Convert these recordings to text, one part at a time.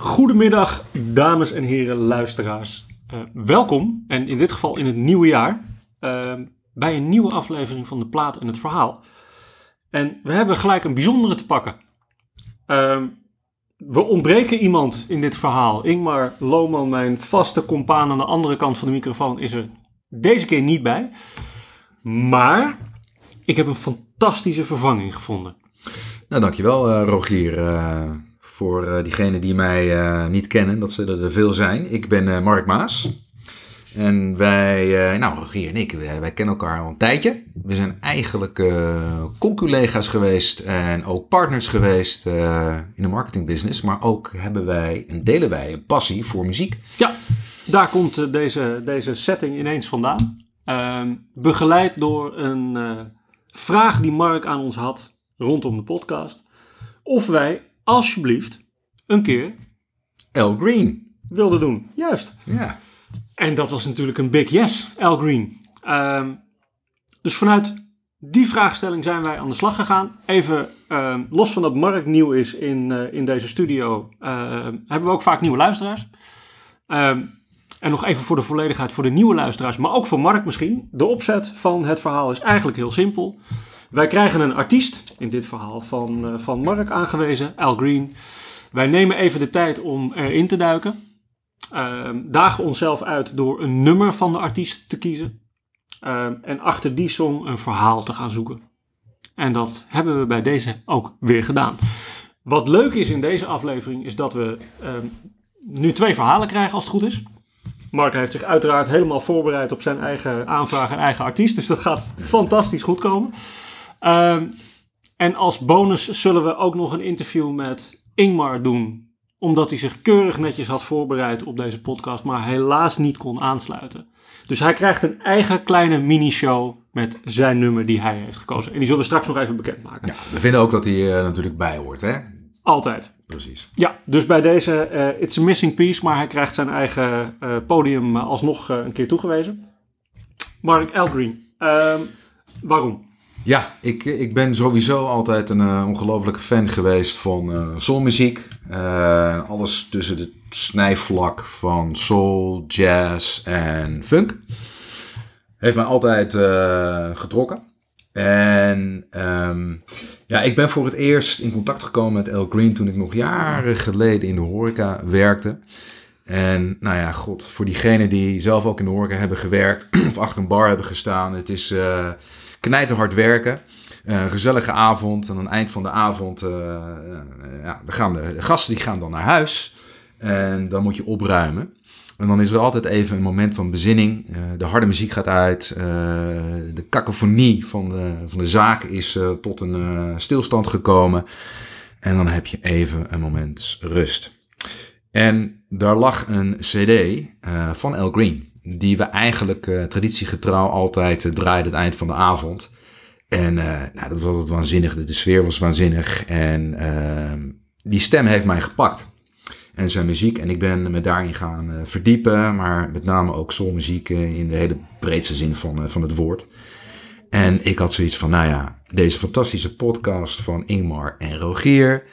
Goedemiddag, dames en heren luisteraars. Uh, welkom, en in dit geval in het nieuwe jaar, uh, bij een nieuwe aflevering van De Plaat en het Verhaal. En we hebben gelijk een bijzondere te pakken. Uh, we ontbreken iemand in dit verhaal. Ingmar Lohman, mijn vaste compaan aan de andere kant van de microfoon, is er deze keer niet bij. Maar ik heb een fantastische vervanging gevonden. Nou, dankjewel uh, Rogier. Voor uh, diegenen die mij niet kennen, dat zullen er veel zijn. Ik ben Mark Maas. En wij, nou Rogier en ik, wij, wij, kennen elkaar al een tijdje. We zijn eigenlijk conculega's geweest en ook partners geweest in de marketingbusiness. Maar ook hebben wij en delen wij een passie voor muziek. Ja, daar komt deze, deze setting ineens vandaan. Ehm, begeleid door een vraag die Mark aan ons had rondom de podcast. Of wij alsjeblieft een keer Al Green wilden doen. Juist. Ja. En dat was natuurlijk een big yes, Al Green. Um, dus vanuit die vraagstelling zijn wij aan de slag gegaan. Even um, los van dat Mark nieuw is in, uh, in deze studio, uh, hebben we ook vaak nieuwe luisteraars. Um, en nog even voor de volledigheid voor de nieuwe luisteraars, maar ook voor Mark misschien. De opzet van het verhaal is eigenlijk heel simpel. Wij krijgen een artiest, in dit verhaal van, uh, van Mark aangewezen, Al Green. Wij nemen even de tijd om erin te duiken. Uh, dagen onszelf uit door een nummer van de artiest te kiezen. Uh, en achter die song een verhaal te gaan zoeken. En dat hebben we bij deze ook weer gedaan. Wat leuk is in deze aflevering is dat we ehm, nu twee verhalen krijgen als het goed is. Mark heeft zich uiteraard helemaal voorbereid op zijn eigen aanvraag en eigen artiest. Dus dat gaat fantastisch goed komen. Um, en als bonus zullen we ook nog een interview met Ingmar doen. Omdat hij zich keurig netjes had voorbereid op deze podcast, maar helaas niet kon aansluiten. Dus hij krijgt een eigen kleine mini-show met zijn nummer die hij heeft gekozen. En die zullen we straks nog even bekendmaken. Ja, we vinden ook dat hij er natuurlijk bij hoort, hè? Altijd. Precies. Ja, dus bij deze uh, It's a Missing Piece, maar hij krijgt zijn eigen uh, podium alsnog uh, een keer toegewezen. Mark Elgreen, ehm, waarom? Ja, ik, ik ben sowieso altijd een uh, ongelofelijke fan geweest van uh, soulmuziek. Uh, alles tussen het snijvlak van soul, jazz en funk. Heeft mij altijd getrokken. En um, ja, ik ben voor het eerst in contact gekomen met El Green toen ik nog jaren geleden in de horeca werkte. En nou ja, god, voor diegenen die zelf ook in de horeca hebben gewerkt of achter een bar hebben gestaan. Het is knijterhard werken. Een gezellige avond. En aan het eind van de avond, uh, ja, dan gaan de, gasten die gaan dan naar huis. En dan moet je opruimen. En dan is er altijd even een moment van bezinning. De harde muziek gaat uit. de cacophonie van de, van de zaak is tot een stilstand gekomen. En dan heb je even een moment rust. En daar lag een CD van El Green die we eigenlijk uh, traditiegetrouw altijd uh, draaiden het eind van de avond. En uh, nou, dat was altijd waanzinnig. De, de sfeer was waanzinnig. En ehm, die stem heeft mij gepakt. En zijn muziek. En ik ben me daarin gaan verdiepen. Maar met name ook soulmuziek in de hele breedste zin van, van het woord. En ik had zoiets van, nou ja, deze fantastische podcast van Ingmar en Rogier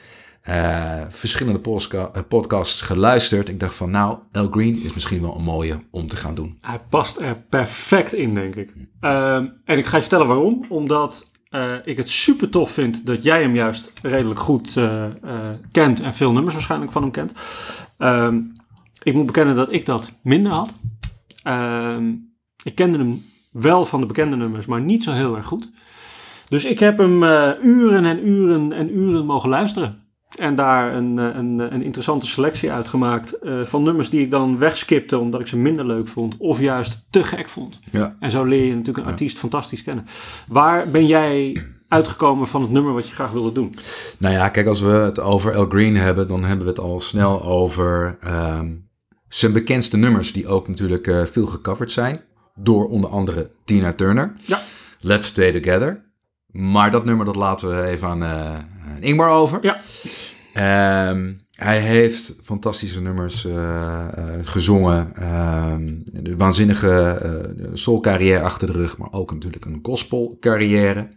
uh, verschillende uh, podcasts geluisterd. Ik dacht van nou, El Green is misschien wel een mooie om te gaan doen. Hij past er perfect in, denk ik. Uh, en ik ga je vertellen waarom. Omdat uh, ik het super tof vind dat jij hem juist redelijk goed kent en veel nummers waarschijnlijk van hem kent. Ehm, ik moet bekennen dat ik dat minder had. Ehm, ik kende hem wel van de bekende nummers, maar niet zo heel erg goed. Dus ik heb hem uren en uren en uren mogen luisteren. En daar een, eh, een, een interessante selectie uitgemaakt uh, van nummers die ik dan wegskipte omdat ik ze minder leuk vond of juist te gek vond. Ja. En zo leer je natuurlijk een artiest fantastisch kennen. Waar ben jij uitgekomen van het nummer wat je graag wilde doen? Nou ja, kijk, als we het over El Green hebben, dan hebben we het al snel over um, zijn bekendste nummers, die ook natuurlijk uh, veel gecoverd zijn. Door onder andere Tina Turner. Ja. Let's Stay Together. Maar dat nummer dat laten we even aan uh, Ingmar over. Ja. Um, hij heeft fantastische nummers uh, uh, gezongen. Um, waanzinnige uh, soul carrière achter de rug, maar ook natuurlijk een gospel carrière.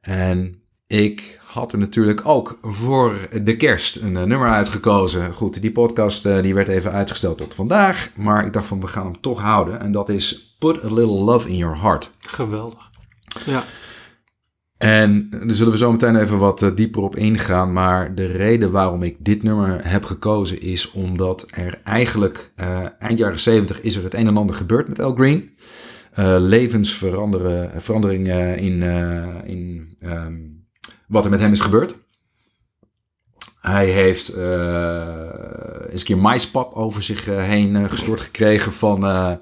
En ik had er natuurlijk ook voor de kerst een eh, nummer uitgekozen. Goed, die podcast eh, die werd even uitgesteld tot vandaag. Maar ik dacht van, we gaan hem toch houden. En dat is Put a Little Love in Your Heart. Geweldig. Ja. En daar zullen we zo meteen even wat eh, dieper op ingaan. Maar de reden waarom ik dit nummer heb gekozen is omdat er eigenlijk eh, eind jaren 70 is er het een en ander gebeurd met Al Green. Eh levensveranderingen in, in ehm, wat er met hem is gebeurd. Hij heeft eens een keer maispap over zich heen gestort gekregen van,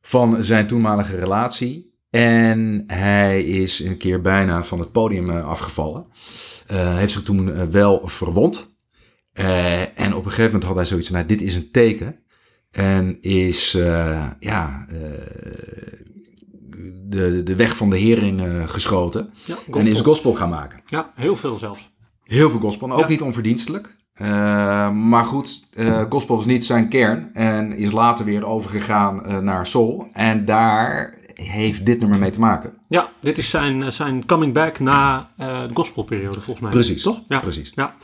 van zijn toenmalige relatie. En hij is een keer bijna van het podium eh, afgevallen. Eh, heeft zich toen eh, wel verwond. En op een gegeven moment had hij zoiets van, nou, dit is een teken. En is ja, de, de weg van de hering eh, geschoten. Ja, En is gospel. gaan maken. ja, heel veel zelfs. Heel veel gospel, en ook Ja. niet onverdienstelijk. Maar goed, gospel was niet zijn kern en is later weer overgegaan naar soul. En daar heeft dit nummer mee te maken. Ja, dit is zijn, eh, zijn coming back na eh, de gospelperiode volgens mij. Precies, Toch? Ja. precies. ja.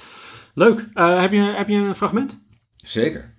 Leuk. Eh, heb, je, heb je een fragment? Zeker.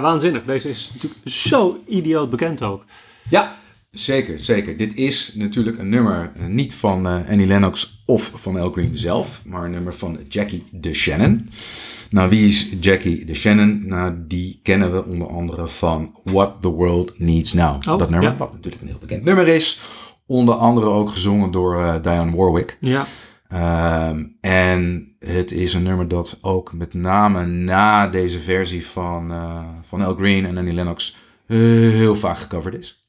Ja, waanzinnig. Deze is natuurlijk zo idioot bekend ook. Ja, zeker, zeker. Dit is natuurlijk een nummer eh, niet van eh, Annie Lennox of van El Green zelf, maar een nummer van Jackie DeShannon. Nou, wie is Jackie DeShannon? Nou, die kennen we onder andere van What the World Needs Now. Oh, dat nummer, ja. wat natuurlijk een heel bekend nummer is. Onder andere ook gezongen door eh, Diane Warwick. Ja. Ehm, en het is een nummer dat ook met name na deze versie van, eh, van Al Green en Annie Lennox heel vaak gecoverd is.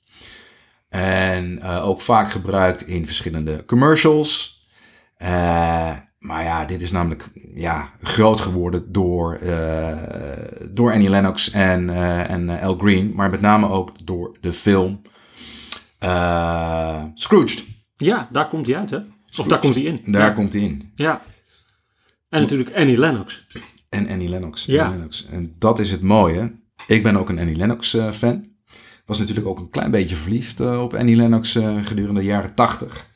En eh, ook vaak gebruikt in verschillende commercials. Eh, maar ja, dit is namelijk ja, groot geworden door, door Annie Lennox en, en Al Green. Maar met name ook door de film Scrooged. ja, daar komt hij uit, hè? Of daar komt hij in. Daar ja. komt hij in. Ja. En natuurlijk Annie Lennox. En Annie Lennox. Ja. Annie Lennox. En dat is het mooie. Ik ben ook een Annie Lennox eh, fan. Was natuurlijk ook een klein beetje verliefd eh, op Annie Lennox eh, gedurende de jaren 80.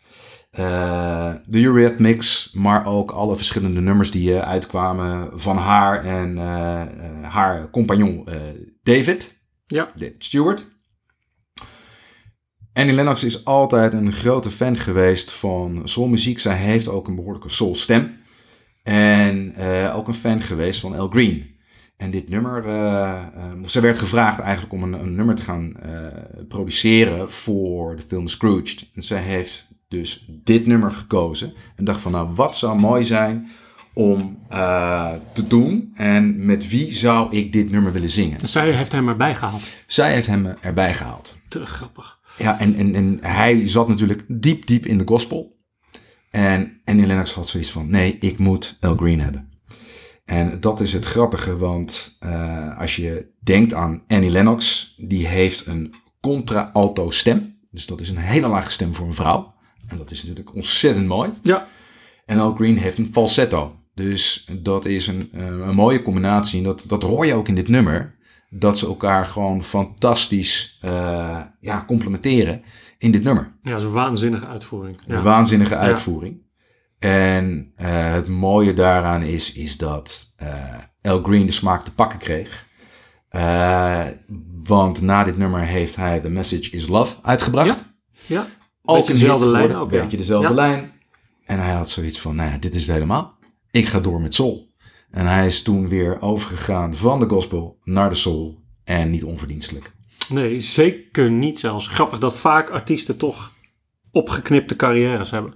Eh, de Eurythmics, maar ook alle verschillende nummers die eh, uitkwamen van haar en haar compagnon eh, David. Ja. David Stewart. Annie Lennox is altijd een grote fan geweest van soulmuziek. Zij heeft ook een behoorlijke soulstem. En eh, ook een fan geweest van Al Green. En dit nummer, eh, eh, ze werd gevraagd eigenlijk om een, een nummer te gaan produceren voor de film Scrooged. En zij heeft dus dit nummer gekozen. En dacht van, nou, wat zou mooi zijn om te doen? En met wie zou ik dit nummer willen zingen? En zij heeft hem erbij gehaald. Zij heeft hem erbij gehaald. Te grappig. Ja, en, en, en hij zat natuurlijk diep, diep in de gospel. En Annie Lennox had zoiets van, nee, ik moet Al Green hebben. En dat is het grappige, want eh, als je denkt aan Annie Lennox, die heeft een contra-alto stem. Dus dat is een hele lage stem voor een vrouw. En dat is natuurlijk ontzettend mooi. Ja. En Al Green heeft een falsetto. Dus dat is een, eh, een mooie combinatie. En dat, dat hoor je ook in dit nummer. Dat ze elkaar gewoon fantastisch eh, ja, complementeren in dit nummer. Ja, dat is een waanzinnige uitvoering. Een Ja. waanzinnige uitvoering. En eh, het mooie daaraan is, is dat eh Al Green de smaak te pakken kreeg. Want na dit nummer heeft hij The Message is Love uitgebracht. Ja. Ook Beetje een dezelfde lijn ook. Een ja. beetje dezelfde Ja. lijn. En hij had zoiets van, nou ja, dit is het helemaal. Ik ga door met soul. En hij is toen weer overgegaan van de gospel naar de soul. En niet onverdienstelijk. Nee, zeker niet zelfs. Grappig dat vaak artiesten toch opgeknipte carrières hebben.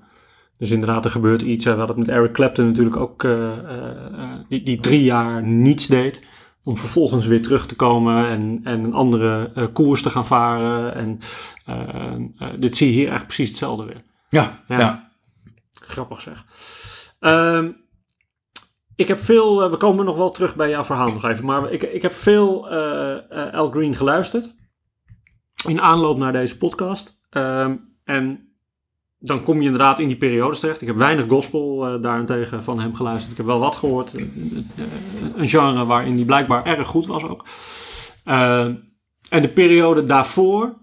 Dus inderdaad, er gebeurt iets. We hadden het met Eric Clapton natuurlijk ook, eh, eh, eh, die, die drie jaar niets deed. Om vervolgens weer terug te komen en, en een andere koers te gaan varen. En dit zie je hier eigenlijk precies hetzelfde weer. Ja, Ja. ja. Grappig zeg. Ehm, ik heb veel, eh, we komen nog wel terug bij jouw verhaal nog even, maar ik, ik heb veel eh, Al Green geluisterd in aanloop naar deze podcast. Ehm, en dan kom je inderdaad in die periodes terecht. Ik heb weinig gospel daarentegen van hem geluisterd. Ik heb wel wat gehoord. Eh, eh, een genre waarin hij blijkbaar erg goed was ook. Ehm, en de periode daarvoor,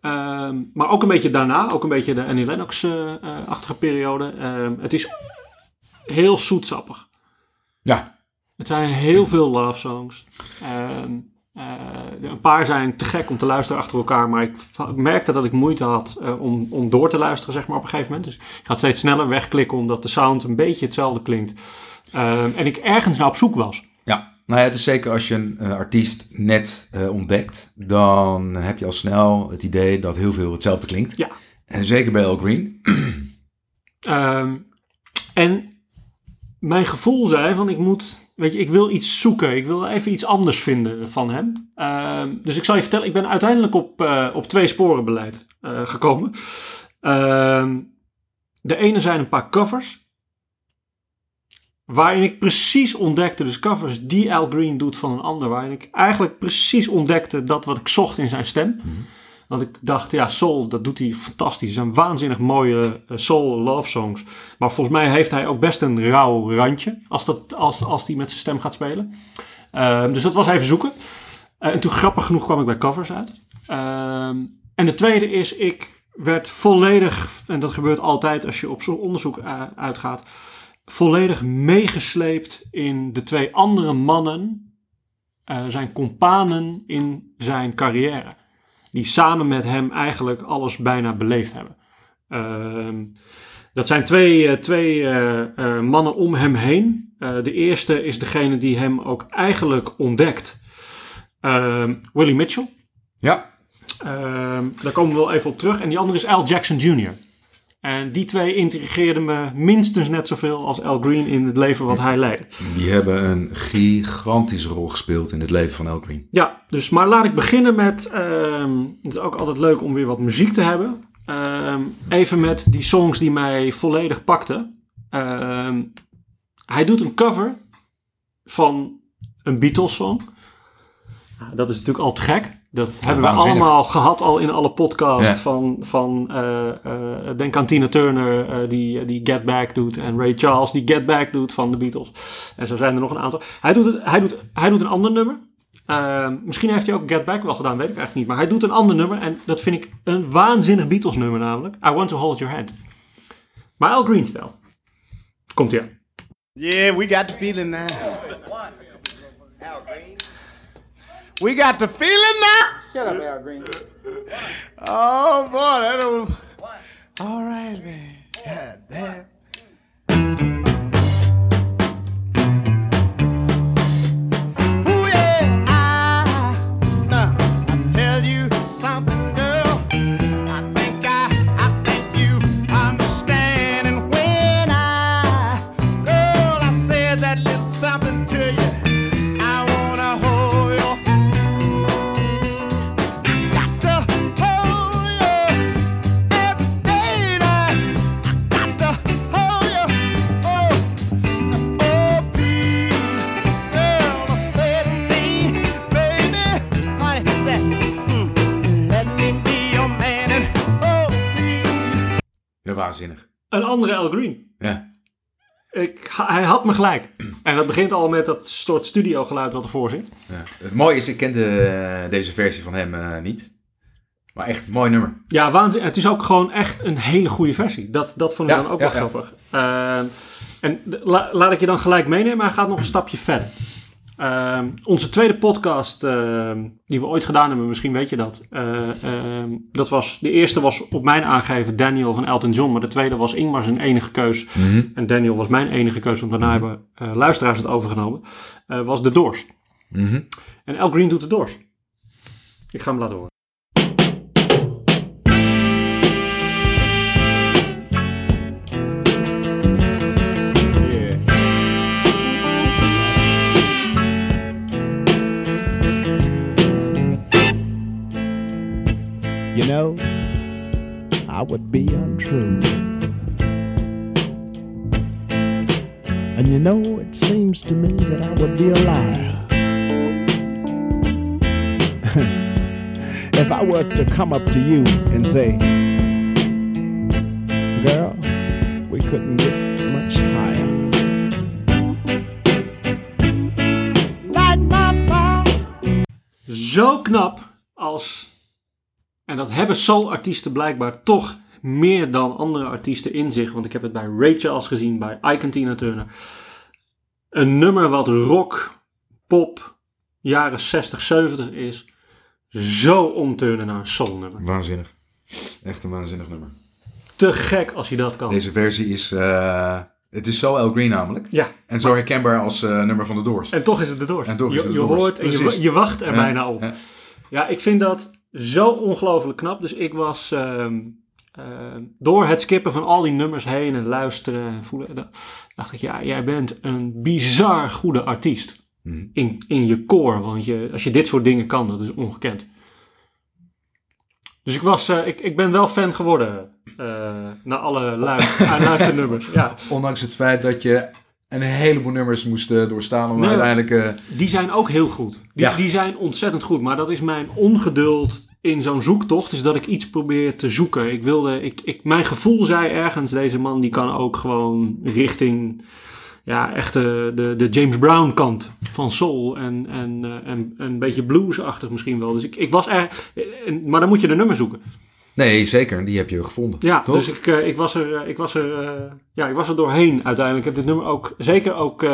ehm, maar ook een beetje daarna, ook een beetje de Annie Lennox-achtige periode. Het is heel zoetsappig. Ja, Het zijn heel veel love songs. Ehm, eh, een paar zijn te gek om te luisteren achter elkaar, maar ik merkte dat ik moeite had eh, om, om door te luisteren, zeg maar, op een gegeven moment. Dus ik ga steeds sneller wegklikken, omdat de sound een beetje hetzelfde klinkt. Ehm, en ik ergens naar op zoek was. ja. Nou ja, het is zeker als je een eh, artiest net ontdekt, dan heb je al snel het idee dat heel veel hetzelfde klinkt. Ja. En zeker bij Al Green. Ehm, en mijn gevoel zei van ik moet, weet je, ik wil iets zoeken. Ik wil even iets anders vinden van hem. Ehm, dus ik zal je vertellen, ik ben uiteindelijk op, eh, op twee sporen beleid eh, gekomen. Ehm, de ene zijn een paar covers. Waarin ik precies ontdekte, dus covers die Al Green doet van een ander. Waarin ik eigenlijk precies ontdekte dat wat ik zocht in zijn stem. Want ik dacht, ja, soul, dat doet hij fantastisch. Zijn waanzinnig mooie eh, soul love songs. Maar volgens mij heeft hij ook best een rauw randje als, dat, als, als met zijn stem gaat spelen. Ehm, dus dat was even zoeken. Eh, en toen grappig genoeg kwam ik bij covers uit. Ehm, en de tweede is, ik werd volledig, en dat gebeurt altijd als je op zo'n onderzoek eh, uitgaat, volledig meegesleept in de twee andere mannen, zijn companen in zijn carrière die samen met hem eigenlijk alles bijna beleefd hebben. Ehm, dat zijn twee, eh, twee eh, eh, mannen om hem heen. De eerste is degene die hem ook eigenlijk ontdekt. Ehm, Willie Mitchell. Ja, Ehm, daar komen we wel even op terug. En die andere is Al Jackson Jr. En die twee intrigeerden me minstens net zoveel als Al Green in het leven wat hij leidde. die hebben een gigantische rol gespeeld in het leven van Al Green. Ja, dus maar laat ik beginnen met. ehm, het is ook altijd leuk om weer wat muziek te hebben. Ehm, even met die songs die mij volledig pakten. Ehm, hij doet een cover van een Beatles song. Nou, dat is natuurlijk al te gek. Dat hebben we allemaal gehad al in alle podcasts. Ja. Van, van eh, eh, denk aan Tina Turner eh, die, die Get Back doet. En Ray Charles die Get Back doet van de Beatles. En zo zijn er nog een aantal. Hij doet, het- hij doet, hij doet een ander nummer. Ehm, misschien heeft hij ook Get Back wel gedaan, weet ik eigenlijk niet. Maar hij doet een ander nummer. En dat vind ik een waanzinnig Beatles nummer namelijk. I Want To Hold Your Hand. Maar Al Green stijl. Komt ie aan. Yeah, we got the feeling now. We got the feeling now. Shut up, Al Green. Oh boy, that don't. All right, man. God damn. Al Green. Ja. Ik, hij had me gelijk. En dat begint al met dat soort studiogeluid wat ervoor zit. ja. Het mooie is, ik kende eh, deze versie van hem eh, niet. Maar echt een mooi nummer. Ja, waanzin. Het is ook gewoon echt een hele goede versie. Dat, dat vond ik Ja, dan ook ja, wel grappig. Ehm, en la- laat ik je dan gelijk meenemen. Hij gaat nog een stapje verder. Ehm, onze tweede podcast ehm, die we ooit gedaan hebben, misschien weet je dat. Eh, ehm, dat was, de eerste was op mijn aangeven Daniel van Elton John. Maar de tweede was Ingmar zijn enige keus. En Daniel was mijn enige keus, want daarna hebben eh, luisteraars het overgenomen. eh, was The Doors. Mhm. En Al Green doet The Doors. Ik ga hem laten horen. You know, I would be untrue. And you know, it seems to me that I would be a liar. if I were to come up to you and say, Girl, we couldn't get much higher. Zo knap en dat hebben soul-artiesten blijkbaar toch meer dan andere artiesten in zich. Want ik heb het bij Ray Charles gezien, bij Ike Tina Turner. Een nummer wat rock, pop, jaren 60, 70 is. Zo omturnen naar een soul-nummer. Waanzinnig. Echt een waanzinnig nummer. Te gek als je dat kan. Deze versie is... eh, het is zo El Green namelijk. Ja, En zo herkenbaar als eh, nummer van de Doors. en toch is het de Doors. En toch is je, het de je hoort en je, wacht er Ja, bijna op. ja. Ja, ik vind dat zo ongelooflijk knap. Dus ik was ehm, ehm, door het skippen van al die nummers heen en luisteren en voelen, da- dacht ik, ja, jij bent een bizar goede artiest Mhm. in, in je core. Want je, als je dit soort dingen kan, dat is ongekend. Dus ik, was, eh, ik, ik ben wel fan geworden eh na alle aan luisternummers. Ja, Ondanks het feit dat je een heleboel nummers moest eh, doorstaan om Nee, uiteindelijk... eh, Die zijn ook heel goed. Die, Ja. die zijn ontzettend goed. Maar dat is mijn ongeduld in zo'n zoektocht. Is dat ik iets probeer te zoeken. Ik wilde, ik, ik, mijn gevoel zei ergens, deze man die kan ook gewoon richting ja, echt de, de, de James Brown kant van soul. En, en, eh, en een beetje bluesachtig misschien wel. Dus ik, ik was er. en- Maar dan moet je de nummer zoeken. Nee, zeker. Die heb je gevonden. Ja, toch? dus ik, eh, ik, was er, eh, ik, was er, eh, ja, ik was er doorheen uiteindelijk. Ik heb dit nummer ook, zeker ook I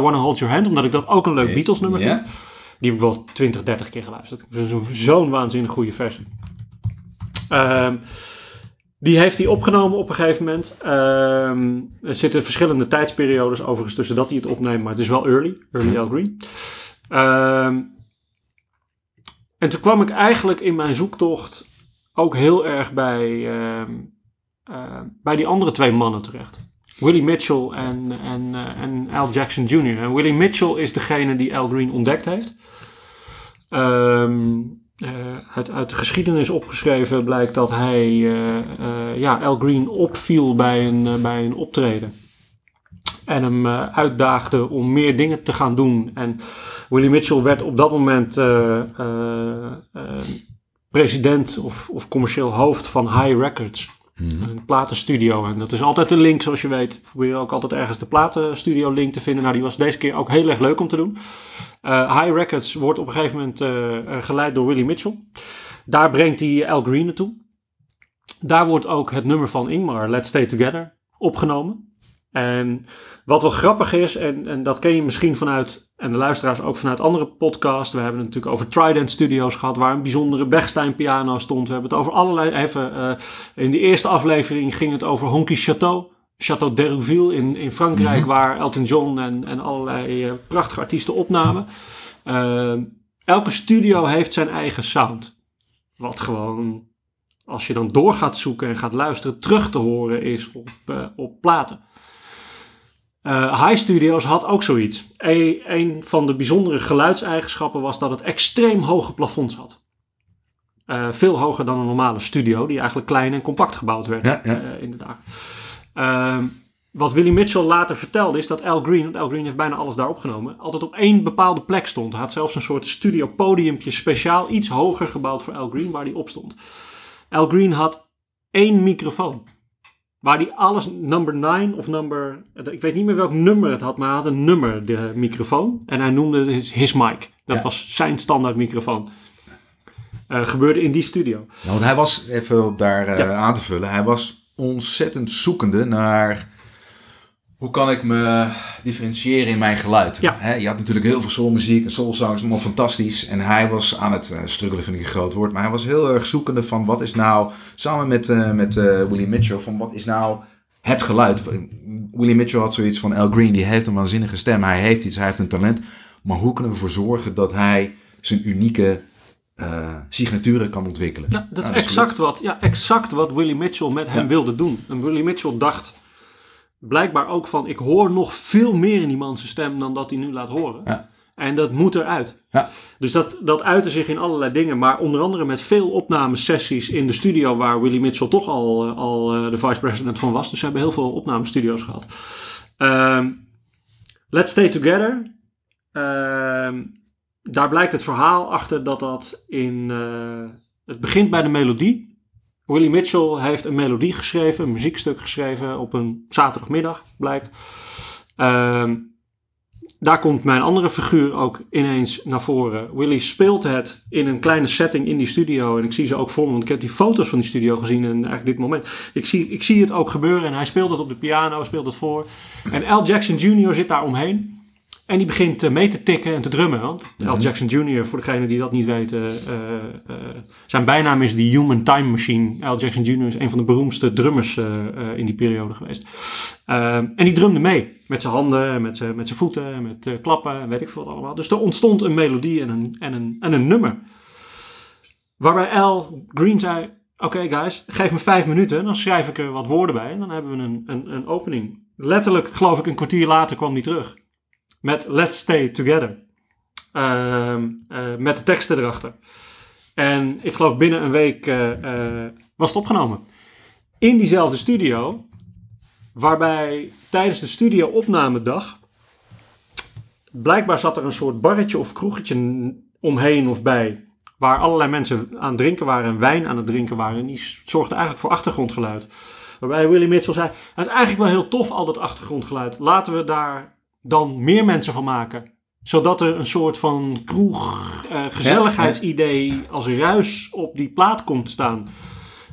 Wanna Hold Your Hand, omdat ik dat ook een leuk Beatles nummer vind. Die heb ik wel 20, 30 keer geluisterd. Dus zo- Zo'n waanzinnig goede versie. Ehm, die heeft hij opgenomen op een gegeven moment. Ehm, er zitten verschillende tijdsperiodes overigens tussen dat hij het opneemt, maar het is wel early. Early Al Green. Ehm, en toen kwam ik eigenlijk in mijn zoektocht ook heel erg bij, ehm, eh, bij die andere twee mannen terecht. Willie Mitchell en, en, eh, en Al Jackson Jr. En Willie Mitchell is degene die Al Green ontdekt heeft. Ehm, eh, uit, uit de geschiedenis opgeschreven blijkt dat hij eh, ja, Al Green opviel bij een, bij een optreden. En hem uitdaagde om meer dingen te gaan doen. En Willie Mitchell werd op dat moment president of, of commercieel hoofd van High Records. Een platenstudio. En dat is altijd een link, zoals je weet. We proberen ook altijd ergens de platenstudio link te vinden. Nou, die was deze keer ook heel erg leuk om te doen. Eh, High Records wordt op een gegeven moment eh, eh, geleid door Willie Mitchell. Daar brengt hij Al Green naartoe. Daar wordt ook het nummer van Ingmar, Let's Stay Together, opgenomen. En wat wel grappig is, en, en dat ken je misschien vanuit, en de luisteraars ook vanuit andere podcasts. We hebben het natuurlijk over Trident Studios gehad, waar een bijzondere Bechstein piano stond. We hebben het over allerlei, even, eh, in de eerste aflevering ging het over Honky Chateau. Chateau d'Herouville in, in Frankrijk, waar Elton John en, en allerlei eh, prachtige artiesten opnamen. Eh, elke studio heeft zijn eigen sound. Wat gewoon, als je dan door gaat zoeken en gaat luisteren, terug te horen is op, op platen. Eh, High Studios had ook zoiets. Een, een van de bijzondere geluidseigenschappen was dat het extreem hoge plafonds had. Eh, veel hoger dan een normale studio, die eigenlijk klein en compact gebouwd werd Ja, ja. eh, inderdaad. Ehm, wat Willie Mitchell later vertelde is dat Al Green, want Al Green heeft bijna alles daar opgenomen, altijd op één bepaalde plek stond. Hij had zelfs een soort studio podiumpje speciaal iets hoger gebouwd voor Al Green, waar hij op stond. Al Green had één microfoon. Waar hij alles, number 9 of number, ik weet niet meer welk nummer het had, maar hij had een nummer, de microfoon. En hij noemde het his, his mic. Dat Ja. was zijn standaard microfoon. Eh, gebeurde in die studio. Nou, want hij was, even daar eh, Ja. aan te vullen, hij was ontzettend zoekende naar hoe kan ik me differentiëren in mijn geluid. Ja. Je had natuurlijk heel veel soulmuziek en soulsongs, allemaal fantastisch. En hij was aan het eh, struggelen, vind ik een groot woord, maar hij was heel erg zoekende van wat is nou, samen met, eh, met eh, Willie Mitchell, van wat is nou het geluid. Willie Mitchell had zoiets van Al Green, die heeft een waanzinnige stem, hij heeft iets, hij heeft een talent. Maar hoe kunnen we ervoor zorgen dat hij zijn unieke eh, signaturen kan ontwikkelen. Ja, dat is Nou, exact wat, ja, exact wat Willie Mitchell met hem Ja. wilde doen. En Willie Mitchell dacht blijkbaar ook van... ik hoor nog veel meer in die man zijn stem dan dat hij nu laat horen. Ja. En dat moet eruit. Ja. Dus dat, dat uitte zich in allerlei dingen. Maar onder andere met veel opnamesessies in de studio... waar Willie Mitchell toch al, eh, al eh, de vice-president van was. Dus ze hebben heel veel opnamestudio's gehad. Ehm, Let's Stay Together. Ehm, daar blijkt het verhaal achter dat dat in... eh, het begint bij de melodie. Willie Mitchell heeft een melodie geschreven, een muziekstuk geschreven op een zaterdagmiddag, blijkt. Ehm, daar komt mijn andere figuur ook ineens naar voren. Willie speelt het in een kleine setting in die studio. En ik zie ze ook voor me, want ik heb die foto's van die studio gezien en eigenlijk dit moment. Ik zie, ik zie het ook gebeuren en hij speelt het op de piano, speelt het voor. En Al Jackson Jr. zit daar omheen. En die begint eh, mee te tikken en te drummen. Want Al Jackson Jr., voor degenen die dat niet weten, eh, eh, zijn bijnaam is The Human Time Machine. Al Jackson Jr. is een van de beroemdste drummers in die periode geweest. Eh, en die drumde mee. Met zijn handen, en met zijn, met zijn voeten, en met klappen en weet ik veel wat allemaal. Dus er ontstond een melodie en een, en een, en een nummer. Waarbij Al Green zei, oké guys, geef me vijf minuten. Dan schrijf ik er wat woorden bij en dan hebben we een, een, een opening. Letterlijk, geloof ik, een kwartier later kwam die terug met Let's Stay Together. Ehm, eh, met de teksten erachter. En ik geloof binnen een week eh, eh, was het opgenomen. In diezelfde studio, waarbij tijdens de studio-opnamedag. blijkbaar zat er een soort barretje of kroegetje omheen of bij. Waar allerlei mensen aan het drinken waren en wijn aan het drinken waren. En die zorgde eigenlijk voor achtergrondgeluid. Waarbij Willie Mitchell zei: Het is eigenlijk wel heel tof, al dat achtergrondgeluid. Laten we daar dan meer mensen van maken. Zodat er een soort van kroeg, eh, gezelligheidsidee als ruis op die plaat komt te staan.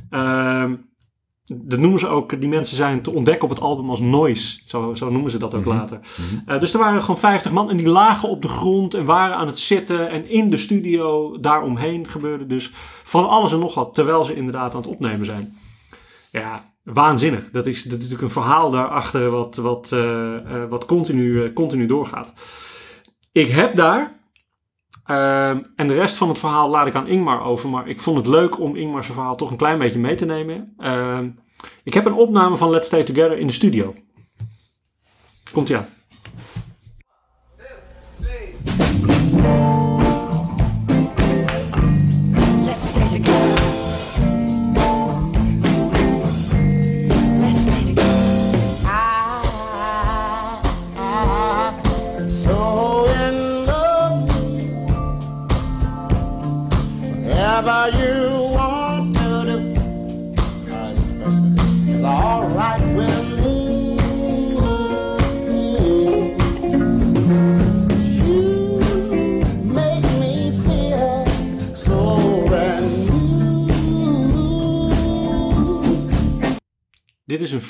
Ehm, dat noemen ze ook, die mensen zijn te ontdekken op het album als noise. Zo, zo noemen ze dat ook later. Eh, dus er waren gewoon 50 man en die lagen op de grond en waren aan het zitten. En in de studio daaromheen gebeurde dus van alles en nog wat. Terwijl ze inderdaad aan het opnemen zijn. Ja, waanzinnig. Dat is, dat is natuurlijk een verhaal daarachter wat, wat, eh, eh, wat continu, eh, continu doorgaat. Ik heb daar, ehm, en de rest van het verhaal laat ik aan Ingmar over, maar ik vond het leuk om Ingmar's verhaal toch een klein beetje mee te nemen. Ehm, ik heb een opname van Let's Stay Together in de studio. Komt ie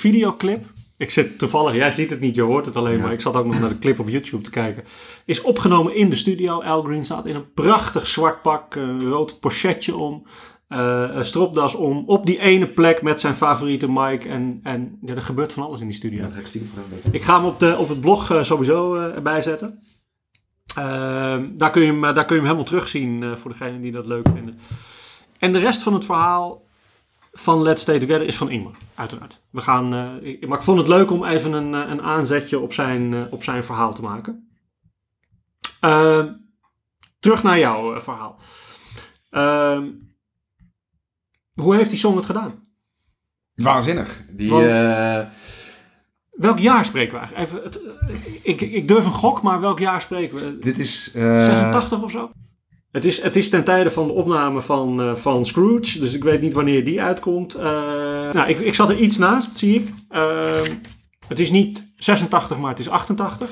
videoclip. Ik zit toevallig, jij ziet het niet, je hoort het alleen, maar ik zat ook nog naar de clip op YouTube te kijken. Is opgenomen in de studio. Al Green staat in een prachtig zwart pak, een rood pochetje om, eh, een stropdas om, op die ene plek met zijn favoriete mic. En, en ja, er gebeurt van alles in die studio. Ik ga hem op, de, op het blog eh, sowieso eh, erbij zetten. Ehm, daar, kun je hem, eh, daar kun je hem helemaal terugzien eh, voor degenen die dat leuk vinden. En de rest van het verhaal van Let's Stay Together is van Ingmar, uiteraard. We gaan, eh, maar ik vond het leuk om even een, eh, een aanzetje op zijn, eh, op zijn verhaal te maken. Ehm, terug naar jouw verhaal. Ehm, hoe heeft die song het gedaan? Waanzinnig. Die, Want- Welk jaar spreken we eigenlijk? Even, het, ik, ik durf een gok, maar welk jaar spreken we? dit is... eh, 86 of zo? Het is, het is ten tijde van de opname van, eh, van Scrooge, dus ik weet niet wanneer die uitkomt. Eh, nou, ik, ik zat er iets naast, zie ik. Ehm, het is niet 86, maar het is 88.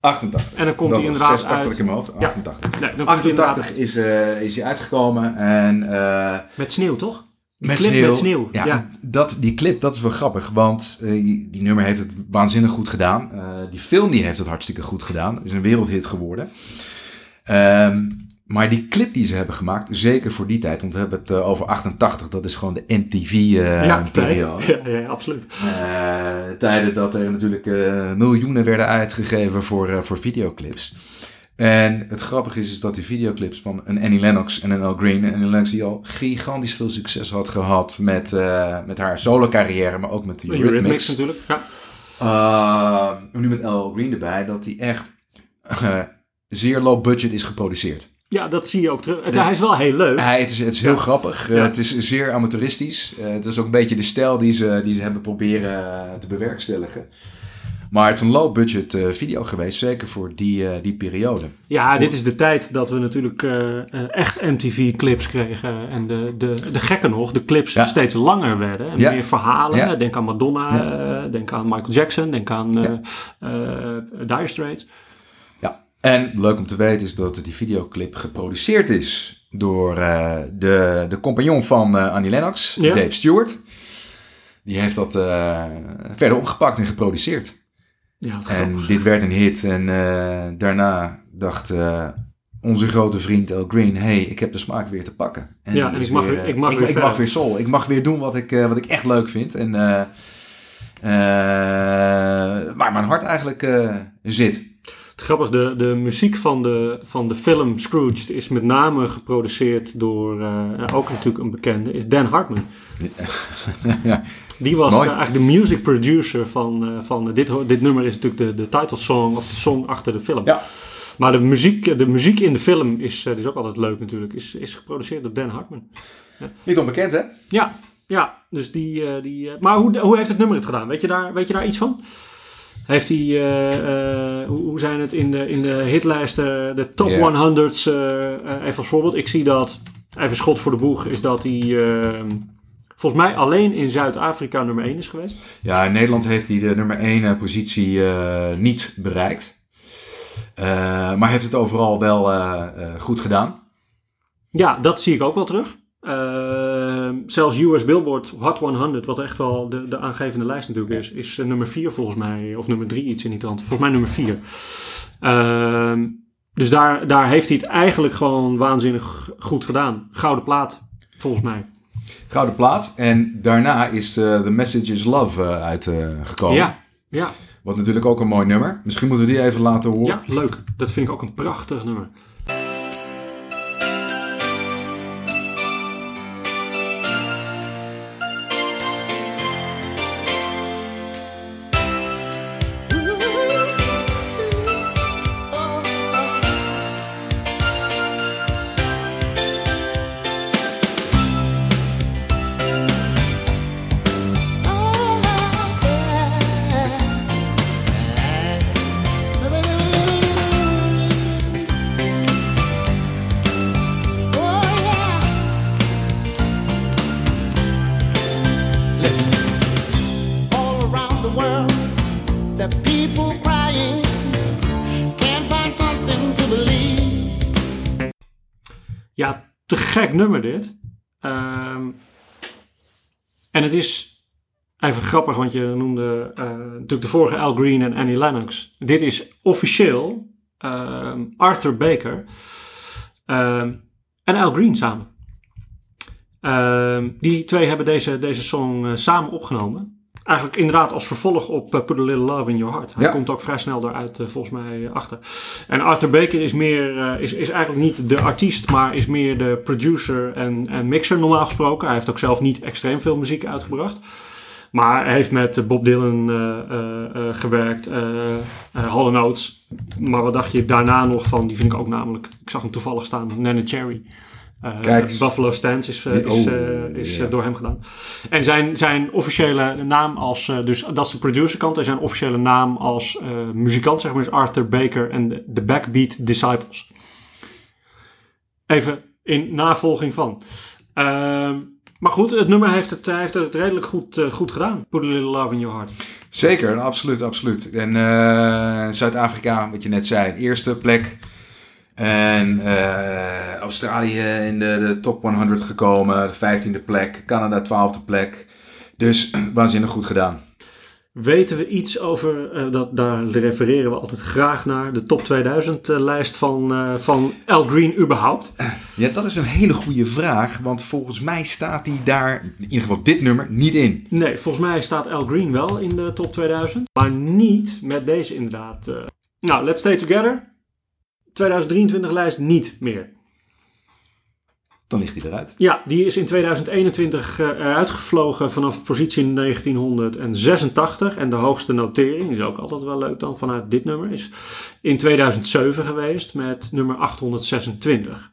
88. En dan komt hij inderdaad 86 uit. in mijn hoofd. 88. Nee, dan komt hij inderdaad 88 is, eh, is hij uitgekomen en... Met sneeuw, toch? Met sneeuw. met sneeuw, Ja, ja. Dat, die clip, dat is wel grappig. Want die, nummer heeft het waanzinnig goed gedaan. Die film die heeft het hartstikke goed gedaan. Het is een wereldhit geworden. Ehm, maar die clip die ze hebben gemaakt, zeker voor die tijd. Want we hebben het eh, over 88. Dat is gewoon de ja, tijd. MTV-periode. Ja, ja, absoluut. Eh, tijden dat er natuurlijk eh, miljoenen werden uitgegeven voor, eh, voor videoclips. En het grappige is, is dat die videoclips van een Annie Lennox en een Al Green... en Annie Lennox die al gigantisch veel succes had gehad met, eh, met haar solo carrière, maar ook met de Eurythmics Eurythmics. natuurlijk. Ja. Uh, nu met Al Green erbij, dat die echt eh, zeer low budget is geproduceerd. Ja, dat zie je ook terug. Het, Hij is wel heel leuk. Hij, het, is, het is heel grappig. Eh, het is zeer amateuristisch. Eh, het is ook een beetje de stijl die ze, die ze hebben proberen eh, te bewerkstelligen. Maar het is een low budget eh, video geweest, zeker voor die, die periode. Ja, dit is de tijd dat we natuurlijk echt MTV-clips kregen. En de, de, de gekken nog, de clips Ja. steeds langer werden. En Ja. meer verhalen. Ja. Denk aan Madonna, denk aan Michael Jackson, denk aan Dire Straits. Ja. En leuk om te weten is dat die videoclip geproduceerd is door eh, de, de compagnon van eh, Annie Lennox, Ja. Dave Stewart. Die heeft dat eh, verder opgepakt en geproduceerd. Ja, En grappig. dit werd een hit. En daarna dacht onze grote vriend El Green... hey, ik heb de smaak weer te pakken. Ja, die en ik mag weer- eh, ik mag ik, weer ik mag weer soul. Ik mag weer doen wat ik, wat ik echt leuk vind. En waar mijn hart eigenlijk zit. Grappig, de, de muziek van de, van de film Scrooge is met name geproduceerd door, eh, ook natuurlijk een bekende, is Dan Hartman. ja. Die was eh, eigenlijk de music producer van, eh, van dit, dit nummer is natuurlijk de, de title song of de song achter de film. Ja. Maar de muziek, de muziek in de film is, die is ook altijd leuk natuurlijk, is, is geproduceerd door Dan Hartman. Niet onbekend, hè? Ja, ja dus die... die maar hoe, hoe heeft het nummer het gedaan? Weet je daar, weet je daar iets van? Heeft hij, eh, eh, hoe, hoe zijn het in de, in de hitlijsten, de top Ja. 100's, eh, even als voorbeeld. Ik zie dat, even schot voor de boeg, is dat hij eh, volgens mij alleen in Zuid-Afrika nummer 1 is geweest. Ja, in Nederland heeft hij de nummer 1 positie niet bereikt. Maar heeft het overal wel goed gedaan. Ja, dat zie ik ook wel terug. Zelfs US Billboard Hot 100, wat echt wel de, de aangevende lijst natuurlijk is, is eh, nummer 4 volgens mij, of nummer 3 iets in die trant. Volgens mij nummer 4. Ehm, dus daar, daar heeft hij het eigenlijk gewoon waanzinnig goed gedaan. Gouden plaat, volgens mij. Gouden plaat. En daarna is eh, The Message is Love eh, uitgekomen. Ja, ja, Wat natuurlijk ook een mooi nummer. Misschien moeten we die even laten horen. ja, leuk. Dat vind ik ook een prachtig nummer. Het is even grappig, want je noemde eh, natuurlijk de vorige Al Green en Annie Lennox. Dit is officieel ehm, Arthur Baker ehm, en Al Green samen. Die twee hebben deze, deze song eh, samen opgenomen. Eigenlijk inderdaad als vervolg op eh, Put a Little Love in Your Heart. Hij Ja. komt ook vrij snel daaruit eh, volgens mij eh, achter. En Arthur Baker is, meer, is, is eigenlijk niet de artiest, maar is meer de producer en, en mixer normaal gesproken. Hij heeft ook zelf niet extreem veel muziek uitgebracht. Maar hij heeft met Bob Dylan gewerkt, Hall Oates. Maar wat dacht je daarna nog van, die vind ik ook namelijk, ik zag hem toevallig staan, Nana Cherry. Eh, Kijk. Buffalo Stance is, eh, is, Oh, eh, is door hem gedaan. En zijn, zijn officiële naam als, dus dat is de producerkant, en zijn officiële naam als muzikant, zeg maar, is Arthur Baker en de, Backbeat Disciples. Even in navolging van. Ehm, maar goed, het nummer heeft het, heeft het redelijk goed, goed gedaan. Put a little love in your heart. Zeker, absoluut, absoluut. En Zuid-Afrika, wat je net zei, eerste plek. En eh, Australië in de, de top 100 gekomen, de 15e plek. Canada 12e plek. Dus waanzinnig goed gedaan. Weten we iets over, eh, dat, daar refereren we altijd graag naar, de top 2000 eh, lijst van, eh, van Al Green überhaupt? Ja, dat is een hele goede vraag, want volgens mij staat hij daar, in ieder geval dit nummer, niet in. Nee, volgens mij staat Al Green wel in de top 2000, maar niet met deze inderdaad. Nou, Let's Stay Together. 2023 lijst niet meer. Dan ligt hij eruit. Ja, die is in 2021 eh, eruit gevlogen vanaf positie 1986. En de hoogste notering, die is ook altijd wel leuk dan vanuit dit nummer, is in 2007 geweest met nummer 826.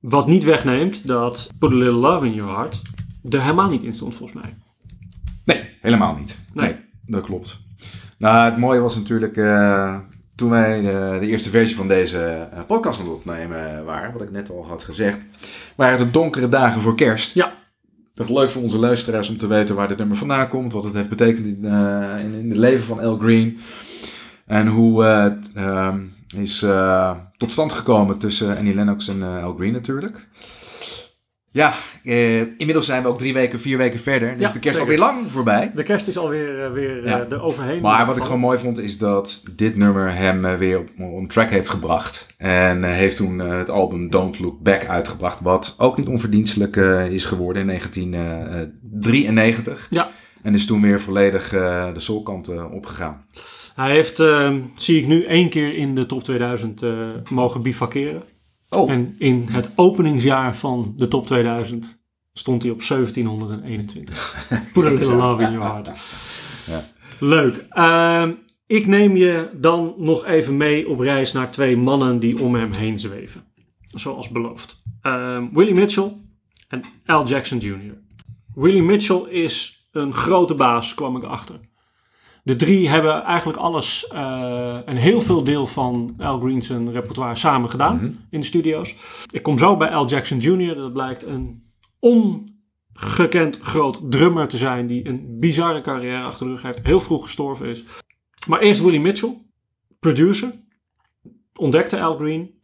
Wat niet wegneemt dat Put a Little Love in Your Heart er helemaal niet in stond volgens mij. Nee, helemaal niet. Nee. Nee, dat klopt. Nou, het mooie was natuurlijk eh, toen wij de, de eerste versie van deze eh, podcast aan het opnemen waren, wat ik net al had gezegd, waren het donkere dagen voor kerst. Ja, Dat is leuk voor onze luisteraars om te weten waar dit nummer vandaan komt, wat het heeft betekend in, eh, in, in het leven van Al Green. En hoe eh, het ehm, is eh, tot stand gekomen tussen Annie Lennox en eh, Al Green natuurlijk. Ja, eh, inmiddels zijn we ook drie weken, vier weken verder. Ja, is de kerst zeker. alweer lang voorbij. de kerst is alweer eh, weer Ja. eh, er overheen. Maar wat ik gevallen. gewoon mooi vond is dat dit nummer hem eh, weer op, op een track heeft gebracht. En eh, heeft toen eh, het album Don't Look Back uitgebracht. Wat ook niet onverdienstelijk eh, is geworden in 1993. Ja. En is toen weer volledig eh, de soulkant eh, opgegaan. Hij heeft, eh, zie ik nu, één keer in de top 2000 eh, mogen bivakeren. Oh, En in het openingsjaar van de top 2000 stond hij op 1721. Put a little love in your heart. Ja. Leuk. Ehm, ik neem je dan nog even mee op reis naar twee mannen die om hem heen zweven. Zoals beloofd. Ehm, Willie Mitchell en Al Jackson Jr. Willie Mitchell is een grote baas, kwam ik achter. De drie hebben eigenlijk alles eh, en heel veel deel van Al Green's repertoire samen gedaan in de studio's. Ik kom zo bij Al Jackson Jr. Dat blijkt een ongekend groot drummer te zijn die een bizarre carrière achter de rug heeft. Heel vroeg gestorven is. Maar eerst Willie Mitchell, producer. Ontdekte Al Green.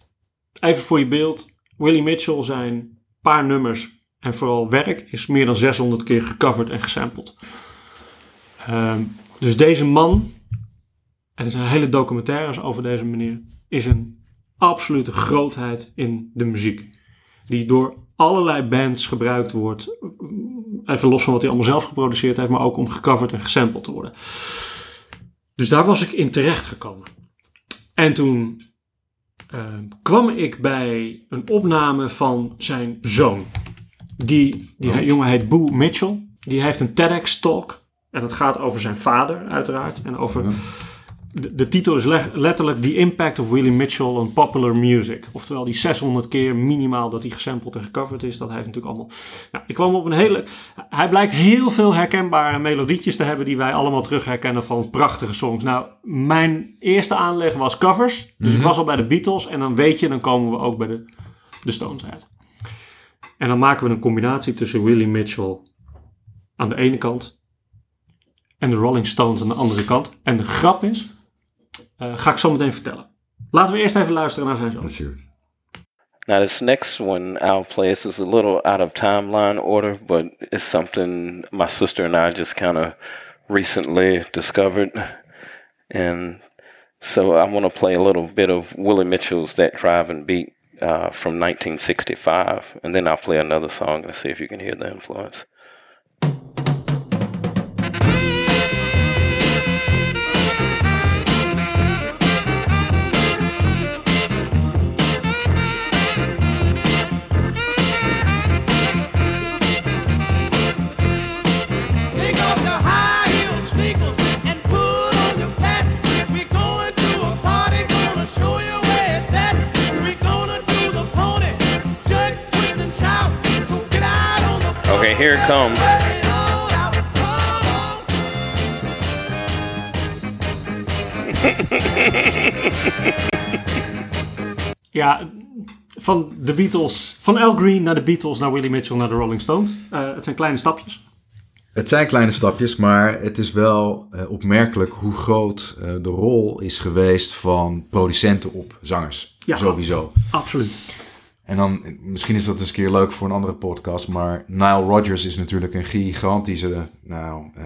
Even voor je beeld. Willie Mitchell zijn paar nummers en vooral werk is meer dan 600 keer gecoverd en gesampled. Ehm, dus deze man, en er zijn hele documentaires over deze meneer, is een absolute grootheid in de muziek. Die door allerlei bands gebruikt wordt. Even los van wat hij allemaal zelf geproduceerd heeft, maar ook om gecoverd en gesampled te worden. Dus daar was ik in terecht gekomen. En toen ehm, kwam ik bij een opname van zijn zoon. Die, die Oh. jongen heet Boo Mitchell. Die heeft een TEDx-talk. En dat gaat over zijn vader, uiteraard. En over. Ja. De, de titel is le- letterlijk The Impact of Willie Mitchell on Popular Music. Oftewel die 600 keer minimaal dat hij gesampled en gecoverd is. Dat heeft natuurlijk allemaal. Nou, ik kwam op een hele. Hij blijkt heel veel herkenbare melodietjes te hebben. die wij allemaal terug herkennen van prachtige songs. Nou, mijn eerste aanleg was covers. Dus ik was al bij de Beatles. En dan weet je, dan komen we ook bij de, de Stones uit. En dan maken we een combinatie tussen Willie Mitchell aan de ene kant en de Rolling Stones aan de andere kant. En de grap is, eh, ga ik zo meteen vertellen. Laten we eerst even luisteren naar zijn zoon. Let's hear it. Now, this next one I'll play is a little out of timeline order, but it's something my sister and I just kind of recently discovered. And so I want to play a little bit of Willie Mitchell's That Driving Beat uh, from 1965. And then I'll play another song and see if you can hear the influence. Here it comes. Ja, van de Beatles, van Al Green naar de Beatles, naar Willie Mitchell, naar de Rolling Stones. Eh, het zijn kleine stapjes. Het zijn kleine stapjes, maar het is wel eh, opmerkelijk hoe groot eh, de rol is geweest van producenten op zangers. Ja. Sowieso. Absoluut. En dan, misschien is dat eens een keer leuk voor een andere podcast, maar Nile Rodgers is natuurlijk een gigantische, nou, eh,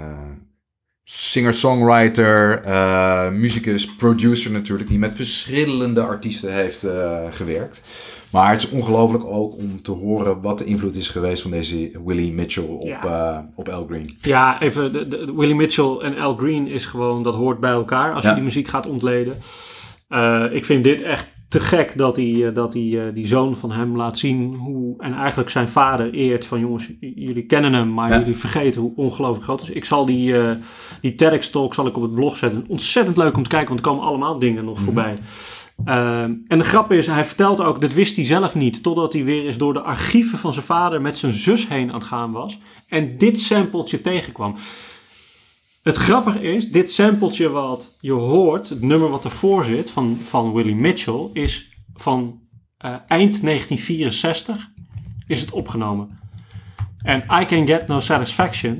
singer-songwriter, eh muzikus, producer natuurlijk, die met verschillende artiesten heeft eh, gewerkt. Maar het is ongelooflijk ook om te horen wat de invloed is geweest van deze Willie Mitchell op, Ja. op Al Green. Ja, even, de, Willie Mitchell en Al Green is gewoon, dat hoort bij elkaar als Ja. je die muziek gaat ontleden. Ik vind dit echt te gek dat hij, eh, dat hij eh, die zoon van hem laat zien hoe, en eigenlijk zijn vader eert van jongens, jullie kennen hem, maar Ja. jullie vergeten hoe ongelooflijk groot is. Ik zal die, eh die TEDx-talk zal ik op het blog zetten. Ontzettend leuk om te kijken, want er komen allemaal dingen nog voorbij. Ehm, en de grap is, hij vertelt ook, dat wist hij zelf niet, totdat hij weer eens door de archieven van zijn vader met zijn zus heen aan het gaan was. En dit sampletje tegenkwam. Het grappige is, dit sampletje wat je hoort, het nummer wat ervoor zit van, van Willie Mitchell, is van eh, eind 1964 is het opgenomen. En I Can Get No Satisfaction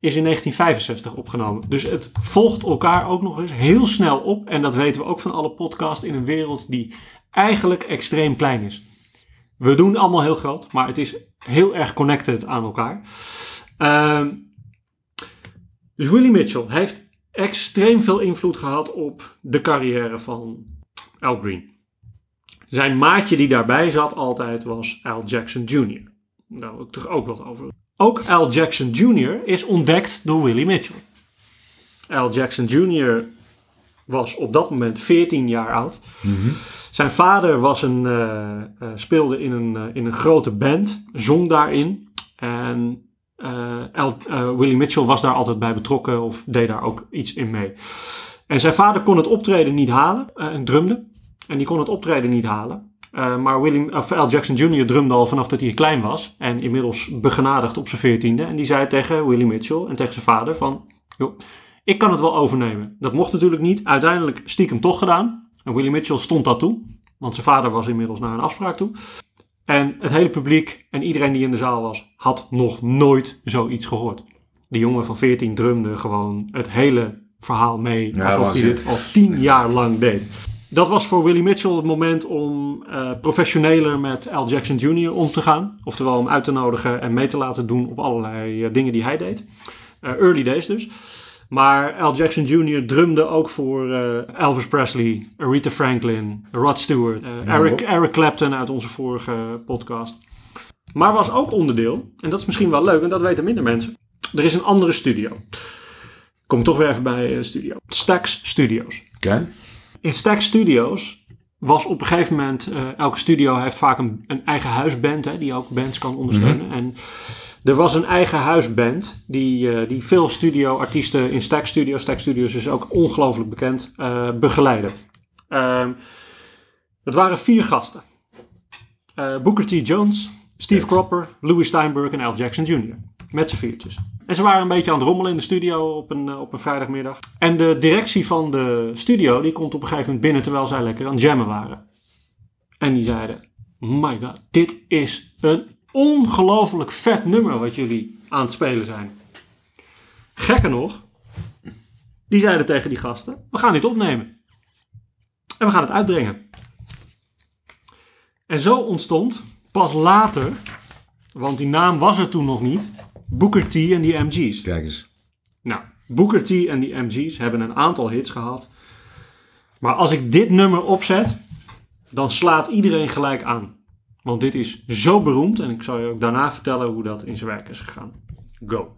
is in 1965 opgenomen. Dus het volgt elkaar ook nog eens heel snel op. En dat weten we ook van alle podcasts in een wereld die eigenlijk extreem klein is. We doen allemaal heel groot, maar het is heel erg connected aan elkaar. Ehm, dus Willie Mitchell heeft extreem veel invloed gehad op de carrière van Al Green. Zijn maatje die daarbij zat altijd was Al Jackson Jr. Daar wil ik toch ook wat over. Ook Al Jackson Jr. is ontdekt door Willie Mitchell. Al Jackson Jr. was op dat moment 14 jaar oud. Zijn vader was een, eh, eh, speelde in een, eh, in een grote band, zong daarin. En eh, Al- eh, Willie Mitchell was daar altijd bij betrokken of deed daar ook iets in mee. En zijn vader kon het optreden niet halen eh, en drumde. En die kon het optreden niet halen. Eh, maar William, of Jackson Jr. drumde al vanaf dat hij klein was. En inmiddels begenadigd op zijn veertiende. En die zei tegen Willie Mitchell en tegen zijn vader van... Joh, ik kan het wel overnemen. Dat mocht natuurlijk niet. Uiteindelijk stiekem toch gedaan. En Willie Mitchell stond dat toe. Want zijn vader was inmiddels naar een afspraak toe. En het hele publiek en iedereen die in de zaal was, had nog nooit zoiets gehoord. Die jongen van 14 drumde gewoon het hele verhaal mee. Ja, alsof hij dit al tien jaar lang deed. Dat was voor Willie Mitchell het moment om eh, professioneler met Al Jackson Jr. om te gaan. Oftewel hem uit te nodigen en mee te laten doen op allerlei eh, dingen die hij deed. Eh, early days dus. Maar Al Jackson Jr. drumde ook voor eh, Elvis Presley, Aretha Franklin, Rod Stewart, eh, Eric, Eric Clapton uit onze vorige podcast. Maar was ook onderdeel, en dat is misschien wel leuk, en dat weten minder mensen. Er is een andere studio. Kom toch weer even bij de studio. Stax Studios. Oké. In Stax Studios was op een gegeven moment, eh, elke studio heeft vaak een, een eigen huisband, hè, die ook bands kan ondersteunen. En er was een eigen huisband die, eh, die veel studioartiesten in Stax Studios, Stax Studios is ook ongelooflijk bekend, eh begeleiden. Ehm, dat waren vier gasten. Eh, Booker T. Jones, Steve Yes. Cropper, Louis Steinberg en Al Jackson Jr. Met z'n viertjes. En ze waren een beetje aan het rommelen in de studio op een, op een vrijdagmiddag. En de directie van de studio die komt op een gegeven moment binnen terwijl zij lekker aan het jammen waren. En die zeiden, my god, dit is een ongelooflijk vet nummer wat jullie aan het spelen zijn. Gekker nog, die zeiden tegen die gasten, we gaan dit opnemen. En we gaan het uitbrengen. En zo ontstond pas later, want die naam was er toen nog niet, Booker T en die MG's. Kijk eens. Nou, Booker T en die MG's hebben een aantal hits gehad. Maar als ik dit nummer opzet, dan slaat iedereen gelijk aan. Want dit is zo beroemd en ik zal je ook daarna vertellen hoe dat in zijn werk is gegaan. Go.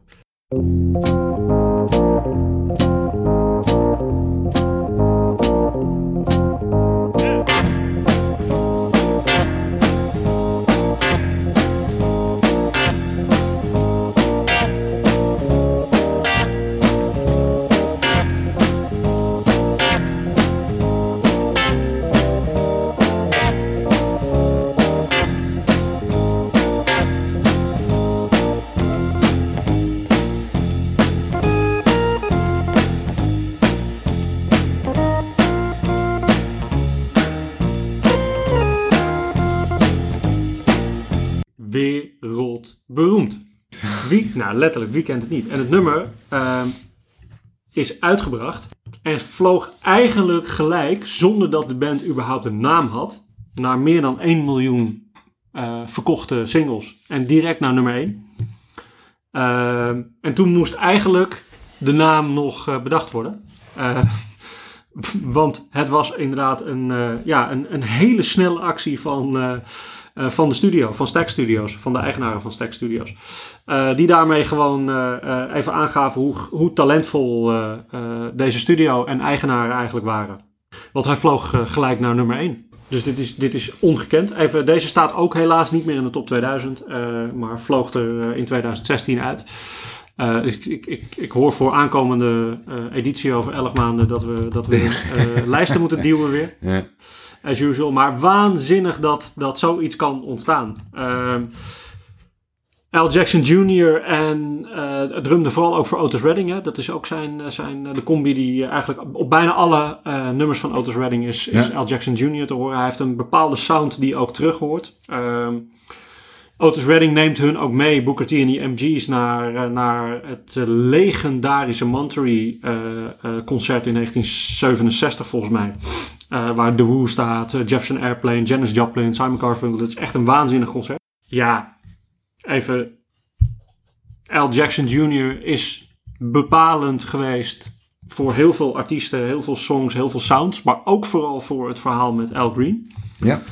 Nou, letterlijk, het niet? En het nummer ehm, is uitgebracht en vloog eigenlijk gelijk, zonder dat de band überhaupt een naam had, naar meer dan 1 miljoen eh, verkochte singles. En direct naar nummer 1. Ehm, en toen moest eigenlijk de naam nog eh, bedacht worden. Eh, want het was inderdaad een, ja, een, een hele snelle actie van, eh, van de studio, van Stack Studios, van de eigenaren van Stack Studios. Eh, die daarmee gewoon eh, even aangaven hoe, hoe talentvol deze studio en eigenaren eigenlijk waren. Want hij vloog gelijk naar nummer 1. Dus dit is, dit is ongekend. Even, deze staat ook helaas niet meer in de top 2000, eh, maar vloog er in 2016 uit. Dus ik, ik, ik, ik hoor voor aankomende editie over 11 maanden dat we, dat we eh, lijsten moeten duwen weer Ja. As usual. Maar waanzinnig dat, dat zoiets kan ontstaan. Ehm Al Jackson Jr. en eh het drumde vooral ook voor Otis Redding. Hè. Dat is ook zijn, zijn, de combi die eh, eigenlijk op bijna alle eh, nummers van Otis Redding is, is Ja. Al Jackson Jr. te horen. Hij heeft een bepaalde sound die ook terug hoort. Ehm, Otis Redding neemt hun ook mee, Booker T en die MG's, naar, eh, naar het eh, legendarische Monterey eh, concert in 1967 volgens mij. Waar The Who staat, Jefferson Airplane, Janis Joplin, Simon Garfunkel. Het is echt een waanzinnig concert. Ja, even. Al Jackson Jr. is bepalend geweest voor heel veel artiesten, heel veel songs, heel veel sounds. Maar ook vooral voor het verhaal met Al Green. Ja.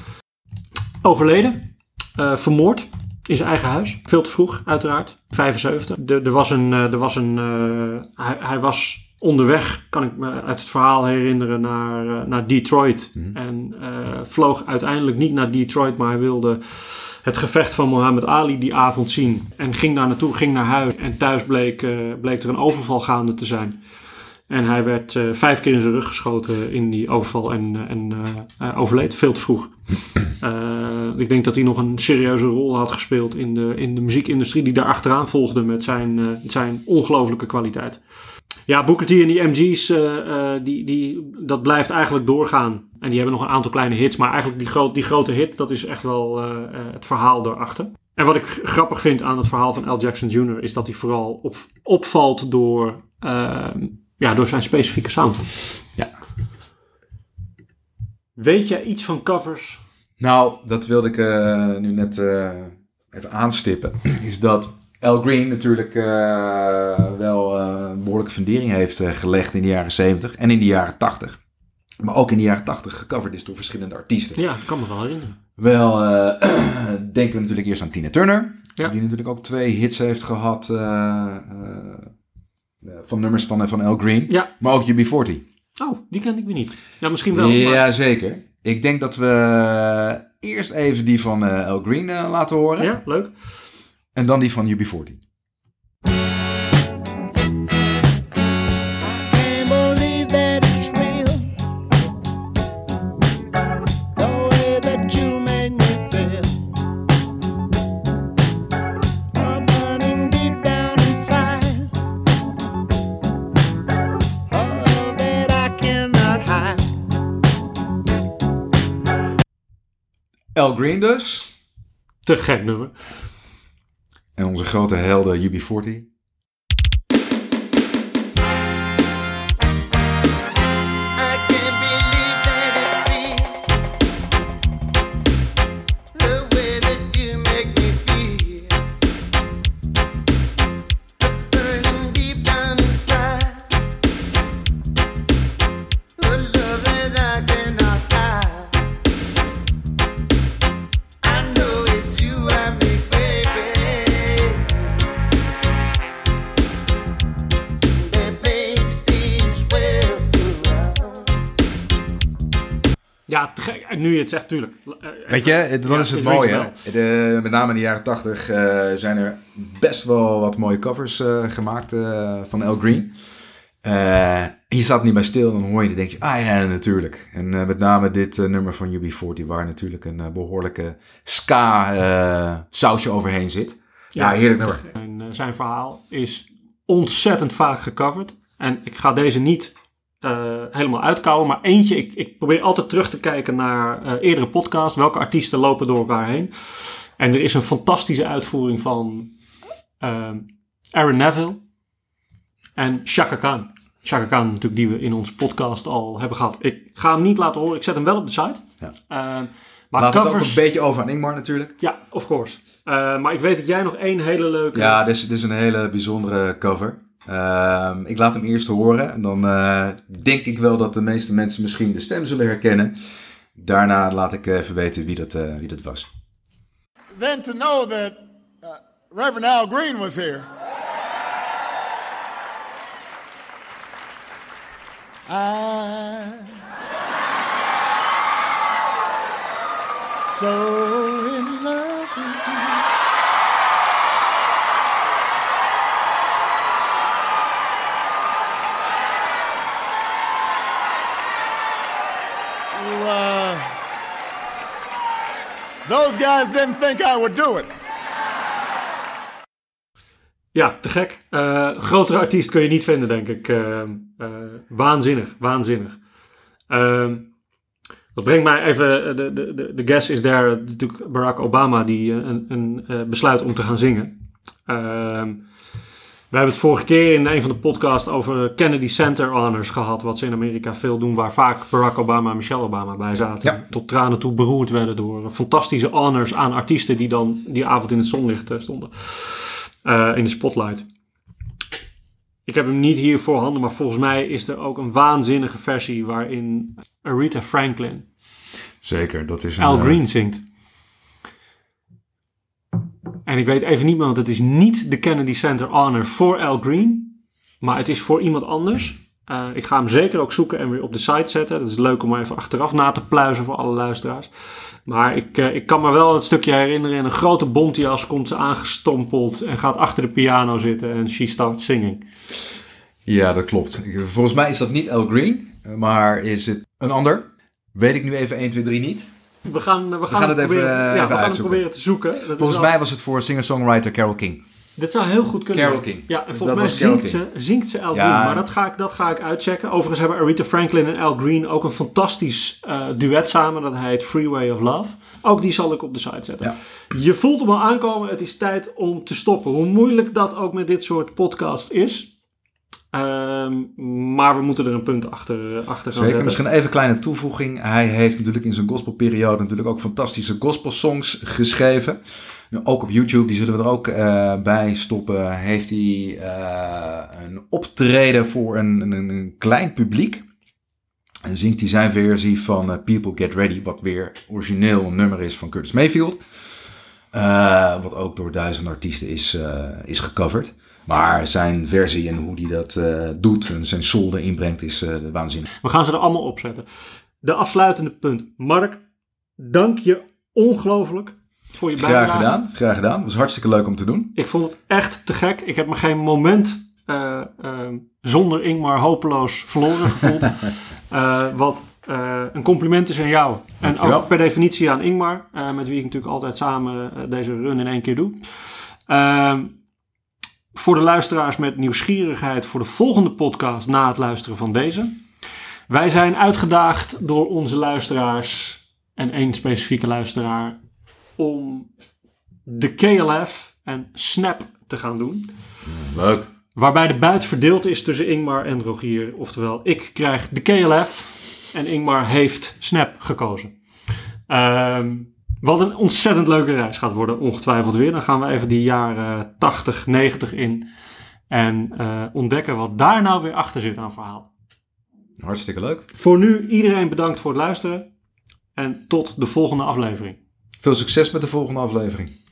Overleden, eh, vermoord in zijn eigen huis. Veel te vroeg, uiteraard. 75. Er, er was een. eh, Er was een eh, hij, hij was onderweg, kan ik me uit het verhaal herinneren, naar, naar Detroit. En eh, vloog uiteindelijk niet naar Detroit, maar hij wilde het gevecht van Muhammad Ali die avond zien. En ging daar naartoe, ging naar huis. En thuis bleek, bleek er een overval gaande te zijn. En hij werd eh, vijf keer in zijn rug geschoten in die overval en, eh, en eh, overleed veel te vroeg. Ik denk dat hij nog een serieuze rol had gespeeld in de, in de muziekindustrie die daar achteraan volgde met zijn, zijn ongelofelijke kwaliteit. Ja, Booker T en die MG's, die, die, dat blijft eigenlijk doorgaan. En die hebben nog een aantal kleine hits, maar eigenlijk die, groot, die grote hit, dat is echt wel het verhaal daarachter. En wat ik grappig vind aan het verhaal van Al Jackson Jr. is dat hij vooral op, opvalt door, ja, door zijn specifieke sound. Ja. Weet jij iets van covers? Nou, dat wilde ik eh, nu net eh, even aanstippen. Is dat Al Green natuurlijk eh, wel eh, een behoorlijke fundering heeft gelegd in de jaren 70 en in de jaren 80. Maar ook in de jaren 80 gecoverd is door verschillende artiesten. Ja, ik kan me wel herinneren. Wel, eh, denken we natuurlijk eerst aan Tina Turner. Ja. Die natuurlijk ook twee hits heeft gehad eh, eh, eh, van nummers van, van Al Green. Ja. Maar ook UB40. Oh, die kende ik weer niet. Ja, misschien wel. Ja, maar- zeker. Ik denk dat we eerst even die van eh, Al Green eh, laten horen. ja, leuk. En dan die van UB40. Al Green dus. Te gek nummer. En onze grote helden UB40. Te gek. En nu je het zegt, tuurlijk. Eh, Weet je, dat Ja, is het mooie. De, met name in de jaren 80 eh, zijn er best wel wat mooie covers eh, gemaakt van Al Green. En je staat niet bij stil en dan hoor je die denk je, ah ja, natuurlijk. En met name dit nummer van UB40 waar natuurlijk een eh, behoorlijke ska eh, sausje overheen zit. Ja, heerlijk nummer. Eh, zijn verhaal is ontzettend vaak gecoverd. En ik ga deze niet eh, helemaal uitkouwen. Maar eentje, ik, ik probeer altijd terug te kijken naar eh, eerdere podcasts. Welke artiesten lopen door elkaar heen. En er is een fantastische uitvoering van ehm, Aaron Neville en Chaka Khan. Chaka Khan natuurlijk die we in onze podcast al hebben gehad. Ik ga hem niet laten horen. Ik zet hem wel op de site. Ja. Eh, maar Laat het ook een beetje over aan Ingmar natuurlijk. Ja, of course. Eh, maar ik weet dat jij nog één hele leuke... Ja, dit is, dit is een hele bijzondere cover. Ehm, ik laat hem eerst horen en dan eh, denk ik wel dat de meeste mensen misschien de stem zullen herkennen. Daarna laat ik even weten wie dat, uh, wie dat was. Then to know that uh, Reverend Al Green was here. I so in love with. Uh, those guys didn't think I would do it. Ja, te gek. Eh, grotere artiest kun je niet vinden, denk ik. Eh, eh, waanzinnig, waanzinnig. Ehm, dat brengt mij even, de, de, guest is is natuurlijk Barack Obama die een, een besluit om te gaan zingen. We hebben het vorige keer in een van de podcasts over Kennedy Center Honors gehad, wat ze in Amerika veel doen, waar vaak Barack Obama en Michelle Obama bij zaten. Ja. Tot tranen toe beroerd werden door fantastische honors aan artiesten die dan die avond in het zonlicht eh, stonden. Eh, in de spotlight. Ik heb hem niet hier voorhanden, maar volgens mij is er ook een waanzinnige versie waarin Aretha Franklin Zeker, dat is een... Al eh, Green zingt. En ik weet even niet meer, want het is niet de Kennedy Center Honor voor Al Green, maar het is voor iemand anders. Eh, ik ga hem zeker ook zoeken en weer op de site zetten. Dat is leuk om even achteraf na te pluizen voor alle luisteraars. Maar ik, eh, ik kan me wel het stukje herinneren. In een grote bontjas komt ze aangestompeld en gaat achter de piano zitten en she starts singing. Ja, dat klopt. Volgens mij is dat niet Al Green, maar is het een ander? Weet ik nu even 1, 2, 3 niet. We gaan, we gaan, gaan het even, proberen, ja, even we gaan het proberen te zoeken. Dat is Volgens wel- mij was het voor singer-songwriter Carole King. Dit zou heel goed kunnen. Carole zijn. King. Ja, en Dat volgens mij zingt ze, zingt ze Al Ja. Green. Maar dat ga, ik, dat ga ik uitchecken. Overigens hebben Aretha Franklin en Al Green ook een fantastisch eh, duet samen. Dat heet Freeway of Love. Ook die zal ik op de site zetten. Ja. Je voelt hem al aankomen. Het is tijd om te stoppen. Hoe moeilijk dat ook met dit soort podcast is. Ehm, maar we moeten er een punt achter, eh, achter gaan Zeker, misschien even een kleine toevoeging. Hij heeft natuurlijk in zijn gospelperiode natuurlijk ook fantastische gospelsongs geschreven. Nu, ook op YouTube, die zullen we er ook eh, bij stoppen, heeft hij eh, een optreden voor een, een, een klein publiek. En zingt hij zijn versie van People Get Ready, wat weer origineel een nummer is van Curtis Mayfield. Wat ook door duizend artiesten is, is gecoverd. Maar zijn versie en hoe hij dat eh, doet en zijn soul erin brengt is eh, waanzinnig. We gaan ze er allemaal opzetten. De afsluitende punt. Mark, dank je ongelooflijk voor je Graag bijdrage. gedaan, graag gedaan. Het was hartstikke leuk om te doen. Ik vond het echt te gek. Ik heb me geen moment eh, zonder Ingmar hopeloos verloren gevoeld. Wat een compliment is aan jou. En ook per definitie aan Ingmar, met wie ik natuurlijk altijd samen deze run in één keer doe. Voor de luisteraars met nieuwsgierigheid voor de volgende podcast na het luisteren van deze. Wij zijn uitgedaagd door onze luisteraars en één specifieke luisteraar om de KLF en Snap te gaan doen. Leuk. Waarbij de buit verdeeld is tussen Ingmar en Rogier. Oftewel, ik krijg de KLF en Ingmar heeft Snap gekozen. Ehm, wat een ontzettend leuke reis gaat worden, ongetwijfeld weer. Dan gaan we even die jaren 80, 90 in. En eh, ontdekken wat daar nou weer achter zit aan verhaal. Hartstikke leuk. Voor nu iedereen bedankt voor het luisteren. En tot de volgende aflevering. Veel succes met de volgende aflevering.